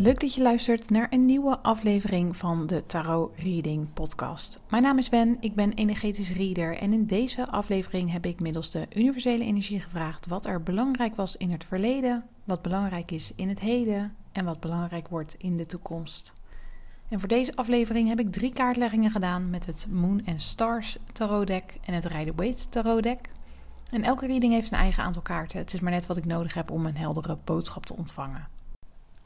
Leuk dat je luistert naar een nieuwe aflevering van de Tarot Reading Podcast. Mijn naam is Wen, ik ben energetisch reader en in deze aflevering heb ik middels de universele energie gevraagd wat er belangrijk was in het verleden, wat belangrijk is in het heden en wat belangrijk wordt in de toekomst. En voor deze aflevering heb ik drie kaartleggingen gedaan met het Moon and Stars Tarot Deck en het Rider Waite Tarot Deck. En elke reading heeft zijn eigen aantal kaarten. Het is maar net wat ik nodig heb om een heldere boodschap te ontvangen.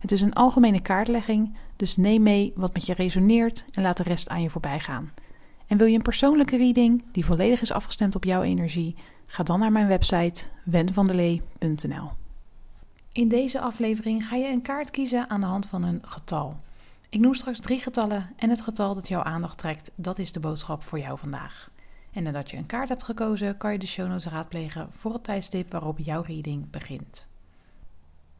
Het is een algemene kaartlegging, dus neem mee wat met je resoneert en laat de rest aan je voorbij gaan. En wil je een persoonlijke reading die volledig is afgestemd op jouw energie? Ga dan naar mijn website wenvandelee.nl. In deze aflevering ga je een kaart kiezen aan de hand van een getal. Ik noem straks drie getallen en het getal dat jouw aandacht trekt, dat is de boodschap voor jou vandaag. En nadat je een kaart hebt gekozen, kan je de show notes raadplegen voor het tijdstip waarop jouw reading begint.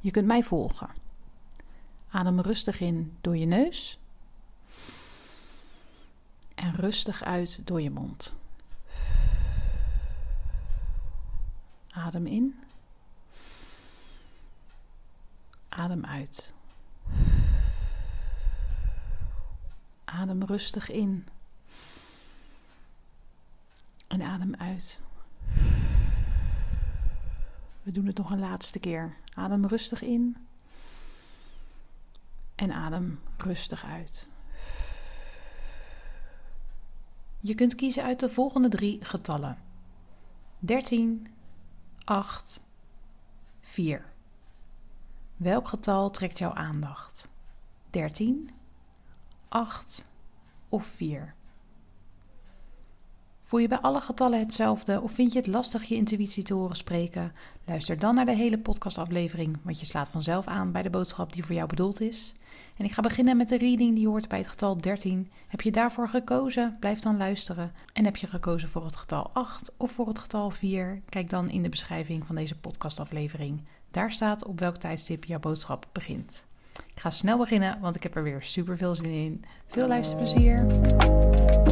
Je kunt mij volgen. Adem rustig in door je neus en rustig uit door je mond. Adem in. Adem uit. Adem rustig in. En adem uit. We doen het nog een laatste keer. Adem rustig in. En adem rustig uit. Je kunt kiezen uit de volgende drie getallen: 13, 8, 4. Welk getal trekt jouw aandacht? 13, 8 of 4? Voel je bij alle getallen hetzelfde of vind je het lastig je intuïtie te horen spreken? Luister dan naar de hele podcastaflevering, want je slaat vanzelf aan bij de boodschap die voor jou bedoeld is. En ik ga beginnen met de reading die hoort bij het getal 13. Heb je daarvoor gekozen? Blijf dan luisteren. En heb je gekozen voor het getal 8 of voor het getal 4? Kijk dan in de beschrijving van deze podcastaflevering. Daar staat op welk tijdstip jouw boodschap begint. Ik ga snel beginnen, want ik heb er weer super veel zin in. Veel luisterplezier!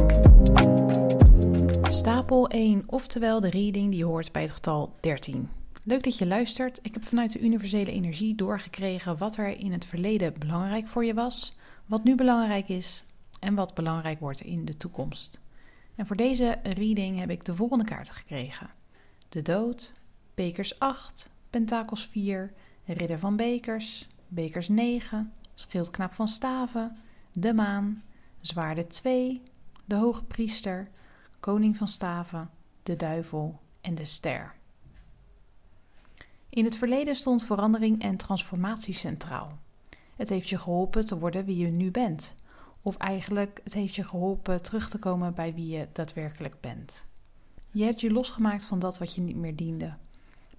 Stapel 1, oftewel de reading die hoort bij het getal 13. Leuk dat je luistert. Ik heb vanuit de universele energie doorgekregen wat er in het verleden belangrijk voor je was, wat nu belangrijk is en wat belangrijk wordt in de toekomst. En voor deze reading heb ik de volgende kaarten gekregen: de dood, bekers 8, pentakels 4, ridder van bekers, bekers 9, schildknaap van staven, de maan, zwaarde 2, de hoge priester koning van staven, de duivel en de ster. In het verleden stond verandering en transformatie centraal. Het heeft je geholpen te worden wie je nu bent. Of eigenlijk, het heeft je geholpen terug te komen bij wie je daadwerkelijk bent. Je hebt je losgemaakt van dat wat je niet meer diende.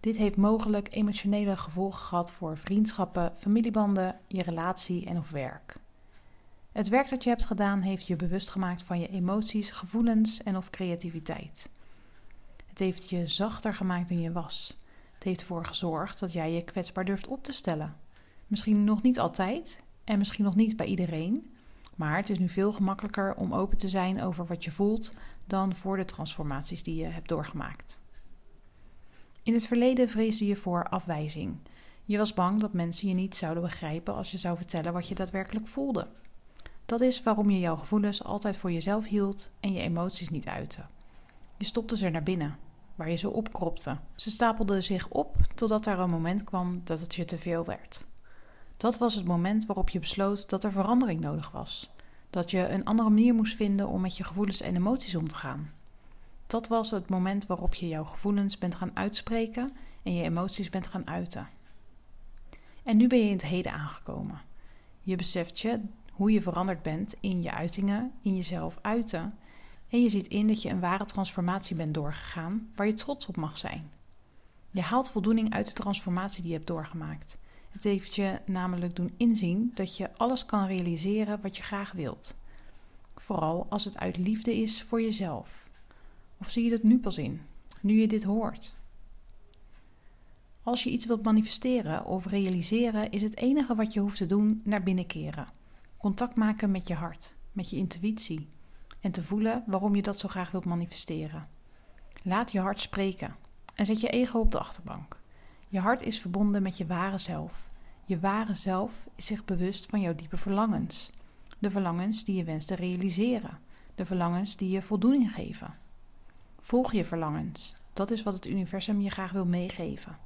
Dit heeft mogelijk emotionele gevolgen gehad voor vriendschappen, familiebanden, je relatie en of werk. Het werk dat je hebt gedaan heeft je bewust gemaakt van je emoties, gevoelens en of creativiteit. Het heeft je zachter gemaakt dan je was. Het heeft ervoor gezorgd dat jij je kwetsbaar durft op te stellen. Misschien nog niet altijd en misschien nog niet bij iedereen, Maar het is nu veel gemakkelijker om open te zijn over wat je voelt dan voor de transformaties die je hebt doorgemaakt. In het verleden vreesde je voor afwijzing. Je was bang dat mensen je niet zouden begrijpen als je zou vertellen wat je daadwerkelijk voelde. Dat is waarom je jouw gevoelens altijd voor jezelf hield en je emoties niet uitte. Je stopte ze naar binnen, waar je ze opkropte. Ze stapelden zich op totdat er een moment kwam dat het je te veel werd. Dat was het moment waarop je besloot dat er verandering nodig was. Dat je een andere manier moest vinden om met je gevoelens en emoties om te gaan. Dat was het moment waarop je jouw gevoelens bent gaan uitspreken en je emoties bent gaan uiten. En nu ben je in het heden aangekomen. Je beseft je hoe je veranderd bent in je uitingen, in jezelf uiten. En je ziet in dat je een ware transformatie bent doorgegaan waar je trots op mag zijn. Je haalt voldoening uit de transformatie die je hebt doorgemaakt. Het heeft je namelijk doen inzien dat je alles kan realiseren wat je graag wilt. Vooral als het uit liefde is voor jezelf. Of zie je dat nu pas in, nu je dit hoort? Als je iets wilt manifesteren of realiseren, is het enige wat je hoeft te doen naar binnen keren. Contact maken met je hart, met je intuïtie en te voelen waarom je dat zo graag wilt manifesteren. Laat je hart spreken en zet je ego op de achterbank. Je hart is verbonden met je ware zelf. Je ware zelf is zich bewust van jouw diepe verlangens. De verlangens die je wenst te realiseren. De verlangens die je voldoening geven. Volg je verlangens. Dat is wat het universum je graag wil meegeven.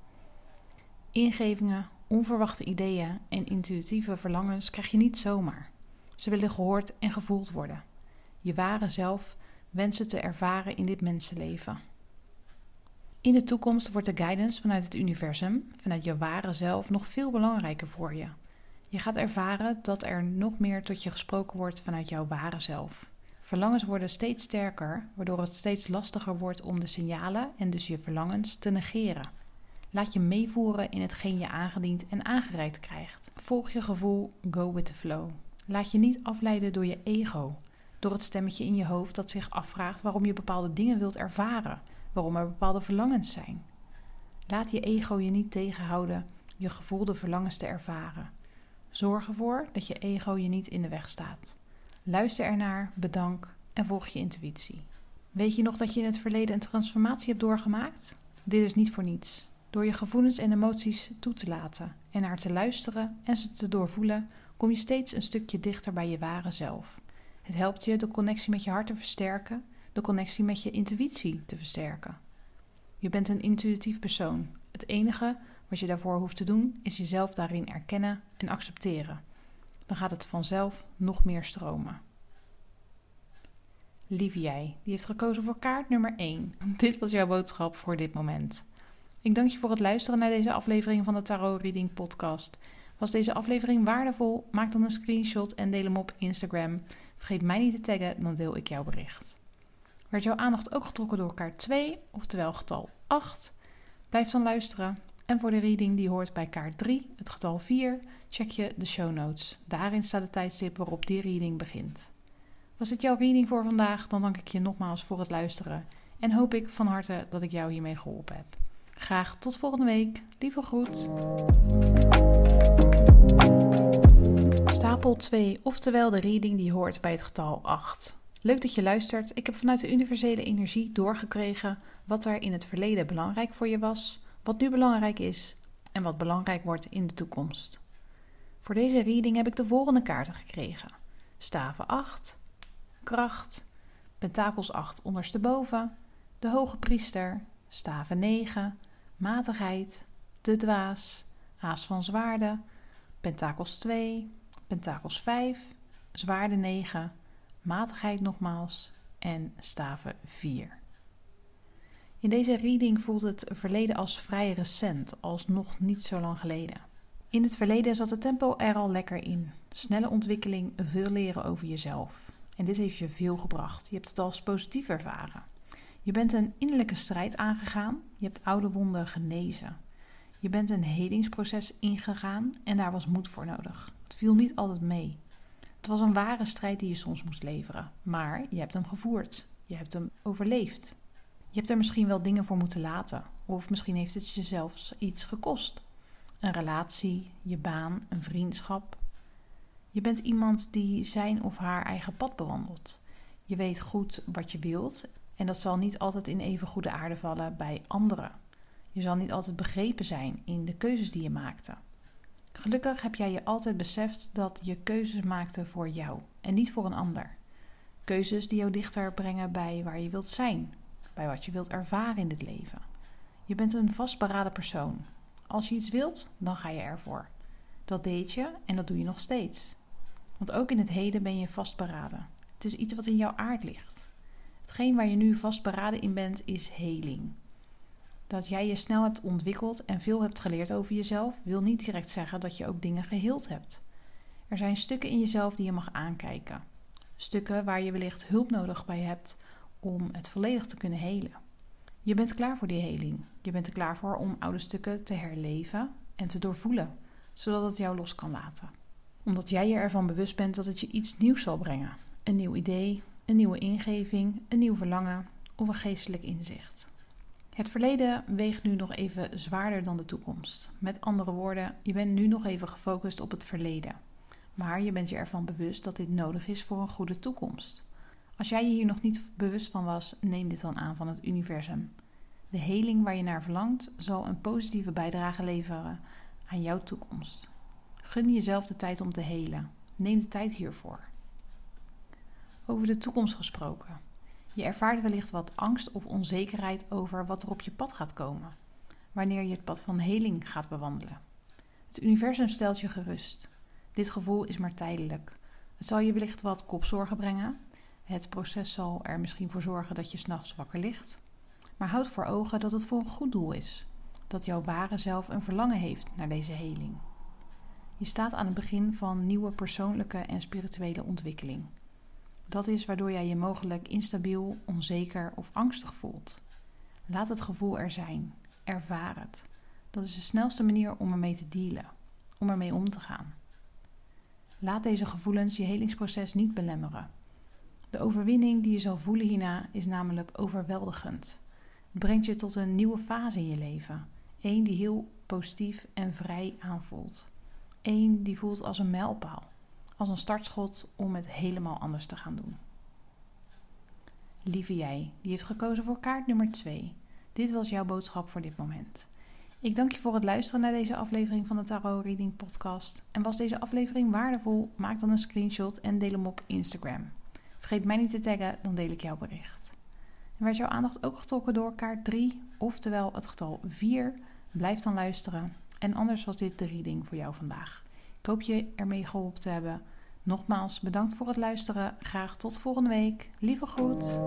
Ingevingen, onverwachte ideeën en intuïtieve verlangens krijg je niet zomaar. Ze willen gehoord en gevoeld worden. Je ware zelf wensen te ervaren in dit mensenleven. In de toekomst wordt de guidance vanuit het universum, vanuit je ware zelf, nog veel belangrijker voor je. Je gaat ervaren dat er nog meer tot je gesproken wordt vanuit jouw ware zelf. Verlangens worden steeds sterker, waardoor het steeds lastiger wordt om de signalen en dus je verlangens te negeren. Laat je meevoeren in hetgeen je aangediend en aangereikt krijgt. Volg je gevoel, go with the flow. Laat je niet afleiden door je ego, door het stemmetje in je hoofd dat zich afvraagt waarom je bepaalde dingen wilt ervaren waarom er bepaalde verlangens zijn. Laat je ego je niet tegenhouden je gevoelde verlangens te ervaren. Zorg ervoor dat je ego je niet in de weg staat. Luister ernaar, bedank en volg je intuïtie. Weet je nog dat je in het verleden een transformatie hebt doorgemaakt? Dit is niet voor niets. Door je gevoelens en emoties toe te laten en naar te luisteren en ze te doorvoelen, kom je steeds een stukje dichter bij je ware zelf. Het helpt je de connectie met je hart te versterken de connectie met je intuïtie te versterken. Je bent een intuïtief persoon. Het enige wat je daarvoor hoeft te doen is jezelf daarin erkennen en accepteren. Dan gaat het vanzelf nog meer stromen. Lieve jij, die heeft gekozen voor kaart nummer 1. Dit was jouw boodschap voor dit moment. Ik dank je voor het luisteren naar deze aflevering van de Tarot Reading Podcast. Was deze aflevering waardevol? Maak dan een screenshot en deel hem op Instagram. Vergeet mij niet te taggen, dan deel ik jouw bericht werd jouw aandacht ook getrokken door kaart 2, oftewel getal 8. Blijf dan luisteren. En voor de reading die hoort bij kaart 3, het getal 4, check je de show notes. Daarin staat de tijdstip waarop die reading begint. Was dit jouw reading voor vandaag? Dan dank ik je nogmaals voor het luisteren en hoop ik van harte dat ik jou hiermee geholpen heb. Graag tot volgende week. Lieve groet. Stapel 2, oftewel de reading die hoort bij het getal 8. Leuk dat je luistert. Ik heb vanuit de universele energie doorgekregen wat er in het verleden belangrijk voor je was, wat nu belangrijk is en wat belangrijk wordt in de toekomst. Voor deze reading heb ik de volgende kaarten gekregen: Staven 8, Kracht, Pentakels 8 ondersteboven, de Hoge Priester, Staven 9, Matigheid, De Dwaas, Aas van Zwaarden, Pentakels 2, Pentakels 5, Zwaarden 9 matigheid nogmaals en staven 4. In deze reading voelt het verleden als vrij recent, als nog niet zo lang geleden. In het verleden zat het tempo er al lekker in. Snelle ontwikkeling, veel leren over jezelf. En dit heeft je veel gebracht. Je hebt het als positief ervaren. Je bent een innerlijke strijd aangegaan. Je hebt oude wonden genezen. Je bent een helingsproces ingegaan en daar was moed voor nodig. Het viel niet altijd mee. Het was een ware strijd die je soms moest leveren, maar je hebt hem gevoerd. Je hebt hem overleefd. Je hebt er misschien wel dingen voor moeten laten, of misschien heeft het je zelfs iets gekost. Een relatie, je baan, een vriendschap. Je bent iemand die zijn of haar eigen pad bewandelt. Je weet goed wat je wilt en dat zal niet altijd in even goede aarde vallen bij anderen. Je zal niet altijd begrepen zijn in de keuzes die je maakte. Gelukkig heb jij je altijd beseft dat je keuzes maakte voor jou en niet voor een ander. Keuzes die jou dichter brengen bij waar je wilt zijn, bij wat je wilt ervaren in dit leven. Je bent een vastberaden persoon. Als je iets wilt, dan ga je ervoor. Dat deed je en dat doe je nog steeds. Want ook in het heden ben je vastberaden. Het is iets wat in jouw aard ligt. Hetgeen waar je nu vastberaden in bent, is heling. Dat jij je snel hebt ontwikkeld en veel hebt geleerd over jezelf, wil niet direct zeggen dat je ook dingen geheeld hebt. Er zijn stukken in jezelf die je mag aankijken. Stukken waar je wellicht hulp nodig bij hebt om het volledig te kunnen helen. Je bent klaar voor die heling. Je bent er klaar voor om oude stukken te herleven en te doorvoelen, zodat het jou los kan laten. Omdat jij je ervan bewust bent dat het je iets nieuws zal brengen. Een nieuw idee, een nieuwe ingeving, een nieuw verlangen of een geestelijk inzicht. Het verleden weegt nu nog even zwaarder dan de toekomst. Met andere woorden, je bent nu nog even gefocust op het verleden. Maar je bent je ervan bewust dat dit nodig is voor een goede toekomst. Als jij je hier nog niet bewust van was, neem dit dan aan van het universum. De heling waar je naar verlangt zal een positieve bijdrage leveren aan jouw toekomst. Gun jezelf de tijd om te helen. Neem de tijd hiervoor. Over de toekomst gesproken. Je ervaart wellicht wat angst of onzekerheid over wat er op je pad gaat komen, wanneer je het pad van heling gaat bewandelen. Het universum stelt je gerust. Dit gevoel is maar tijdelijk. Het zal je wellicht wat kopzorgen brengen. Het proces zal er misschien voor zorgen dat je s'nachts wakker ligt. Maar houd voor ogen dat het voor een goed doel is. Dat jouw ware zelf een verlangen heeft naar deze heling. Je staat aan het begin van nieuwe persoonlijke en spirituele ontwikkeling. Dat is waardoor jij je mogelijk instabiel, onzeker of angstig voelt. Laat het gevoel er zijn. Ervaar het. Dat is de snelste manier om ermee te dealen, om ermee om te gaan. Laat deze gevoelens je helingsproces niet belemmeren. De overwinning die je zal voelen hierna is namelijk overweldigend. Het brengt je tot een nieuwe fase in je leven. Eén die heel positief en vrij aanvoelt. Eén die voelt als een mijlpaal als een startschot om het helemaal anders te gaan doen. Lieve jij, die heeft gekozen voor kaart nummer 2. Dit was jouw boodschap voor dit moment. Ik dank je voor het luisteren naar deze aflevering van de Tarot Reading Podcast. En was deze aflevering waardevol? Maak dan een screenshot en deel hem op Instagram. Vergeet mij niet te taggen, dan deel ik jouw bericht. En werd jouw aandacht ook getrokken door kaart 3, oftewel het getal 4? Blijf dan luisteren. En anders was dit de reading voor jou vandaag. Ik hoop je ermee geholpen te hebben. Nogmaals, bedankt voor het luisteren. Graag tot volgende week. Lieve groet.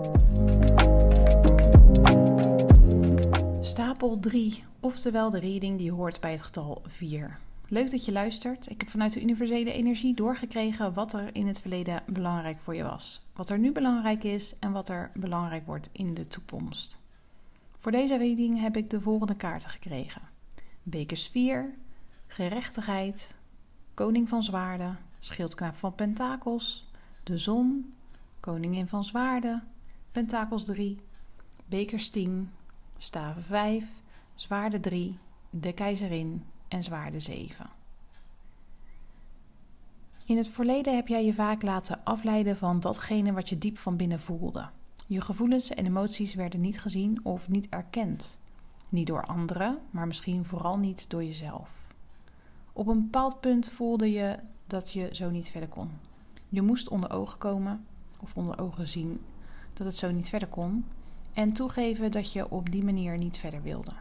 Stapel 3, oftewel de reading die hoort bij het getal 4. Leuk dat je luistert. Ik heb vanuit de universele energie doorgekregen wat er in het verleden belangrijk voor je was. Wat er nu belangrijk is en wat er belangrijk wordt in de toekomst. Voor deze reading heb ik de volgende kaarten gekregen: Bekers 4, gerechtigheid, koning van zwaarden, schildknaap van pentakels, de zon, koningin van zwaarden, pentakels 3, bekers 10, staven 5, zwaarden 3, de keizerin en zwaarden 7. In het verleden heb jij je vaak laten afleiden van datgene wat je diep van binnen voelde. Je gevoelens en emoties werden niet gezien of niet erkend. Niet door anderen, maar misschien vooral niet door jezelf. Op een bepaald punt voelde je dat je zo niet verder kon. Je moest onder ogen komen, of onder ogen zien dat het zo niet verder kon, en toegeven dat je op die manier niet verder wilde.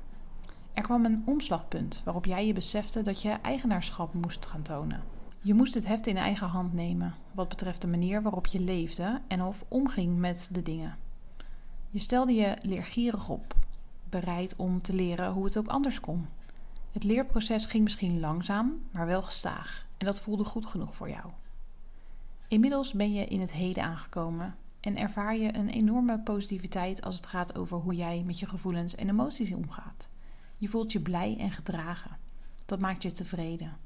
Er kwam een omslagpunt waarop jij je besefte dat je eigenaarschap moest gaan tonen. Je moest het heft in eigen hand nemen wat betreft de manier waarop je leefde en of omging met de dingen. Je stelde je leergierig op, bereid om te leren hoe het ook anders kon. Het leerproces ging misschien langzaam, maar wel gestaag. En dat voelde goed genoeg voor jou. Inmiddels ben je in het heden aangekomen en ervaar je een enorme positiviteit als het gaat over hoe jij met je gevoelens en emoties omgaat. Je voelt je blij en gedragen. Dat maakt je tevreden.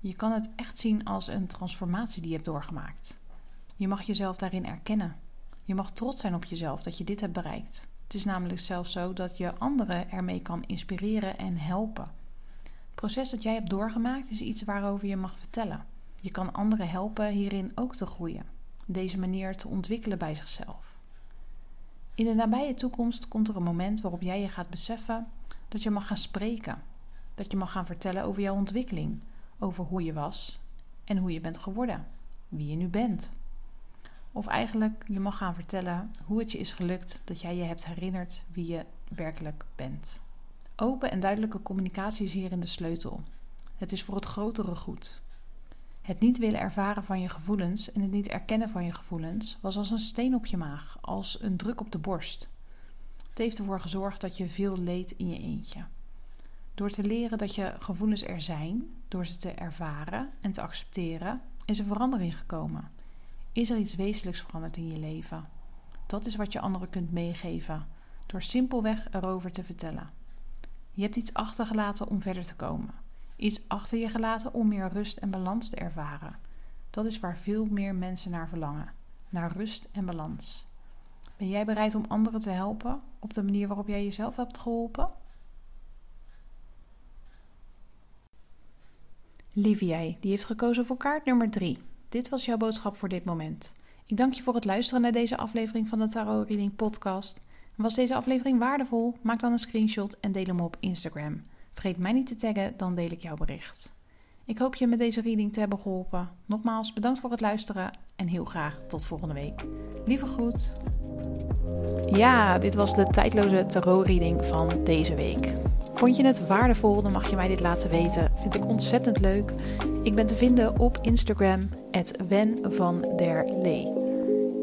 Je kan het echt zien als een transformatie die je hebt doorgemaakt. Je mag jezelf daarin erkennen. Je mag trots zijn op jezelf dat je dit hebt bereikt. Het is namelijk zelfs zo dat je anderen ermee kan inspireren en helpen. Het proces dat jij hebt doorgemaakt is iets waarover je mag vertellen. Je kan anderen helpen hierin ook te groeien, deze manier te ontwikkelen bij zichzelf. In de nabije toekomst komt er een moment waarop jij je gaat beseffen dat je mag gaan spreken, dat je mag gaan vertellen over jouw ontwikkeling, over hoe je was en hoe je bent geworden, wie je nu bent. Of eigenlijk, je mag gaan vertellen hoe het je is gelukt dat jij je hebt herinnerd wie je werkelijk bent. Open en duidelijke communicatie is hierin de sleutel. Het is voor het grotere goed. Het niet willen ervaren van je gevoelens en het niet erkennen van je gevoelens was als een steen op je maag, als een druk op de borst. Het heeft ervoor gezorgd dat je veel leed in je eentje. Door te leren dat je gevoelens er zijn, door ze te ervaren en te accepteren, is er verandering gekomen. Is er iets wezenlijks veranderd in je leven? Dat is wat je anderen kunt meegeven, door simpelweg erover te vertellen. Je hebt iets achtergelaten om verder te komen. Iets achter je gelaten om meer rust en balans te ervaren. Dat is waar veel meer mensen naar verlangen: naar rust en balans. Ben jij bereid om anderen te helpen op de manier waarop jij jezelf hebt geholpen? Lieve jij, die heeft gekozen voor kaart nummer 3. Dit was jouw boodschap voor dit moment. Ik dank je voor het luisteren naar deze aflevering van de Tarot Reading Podcast. Was deze aflevering waardevol? Maak dan een screenshot en deel hem op Instagram. Vergeet mij niet te taggen, dan deel ik jouw bericht. Ik hoop je met deze reading te hebben geholpen. Nogmaals bedankt voor het luisteren en heel graag tot volgende week. Lieve groet. Ja, dit was de tijdloze tarot reading van deze week. Vond je het waardevol, dan mag je mij dit laten weten. Vind ik ontzettend leuk. Ik ben te vinden op Instagram, Wen van der Lee.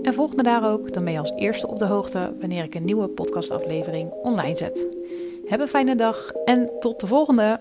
En volg me daar ook, dan ben je als eerste op de hoogte wanneer ik een nieuwe podcastaflevering online zet. Heb een fijne dag en tot de volgende!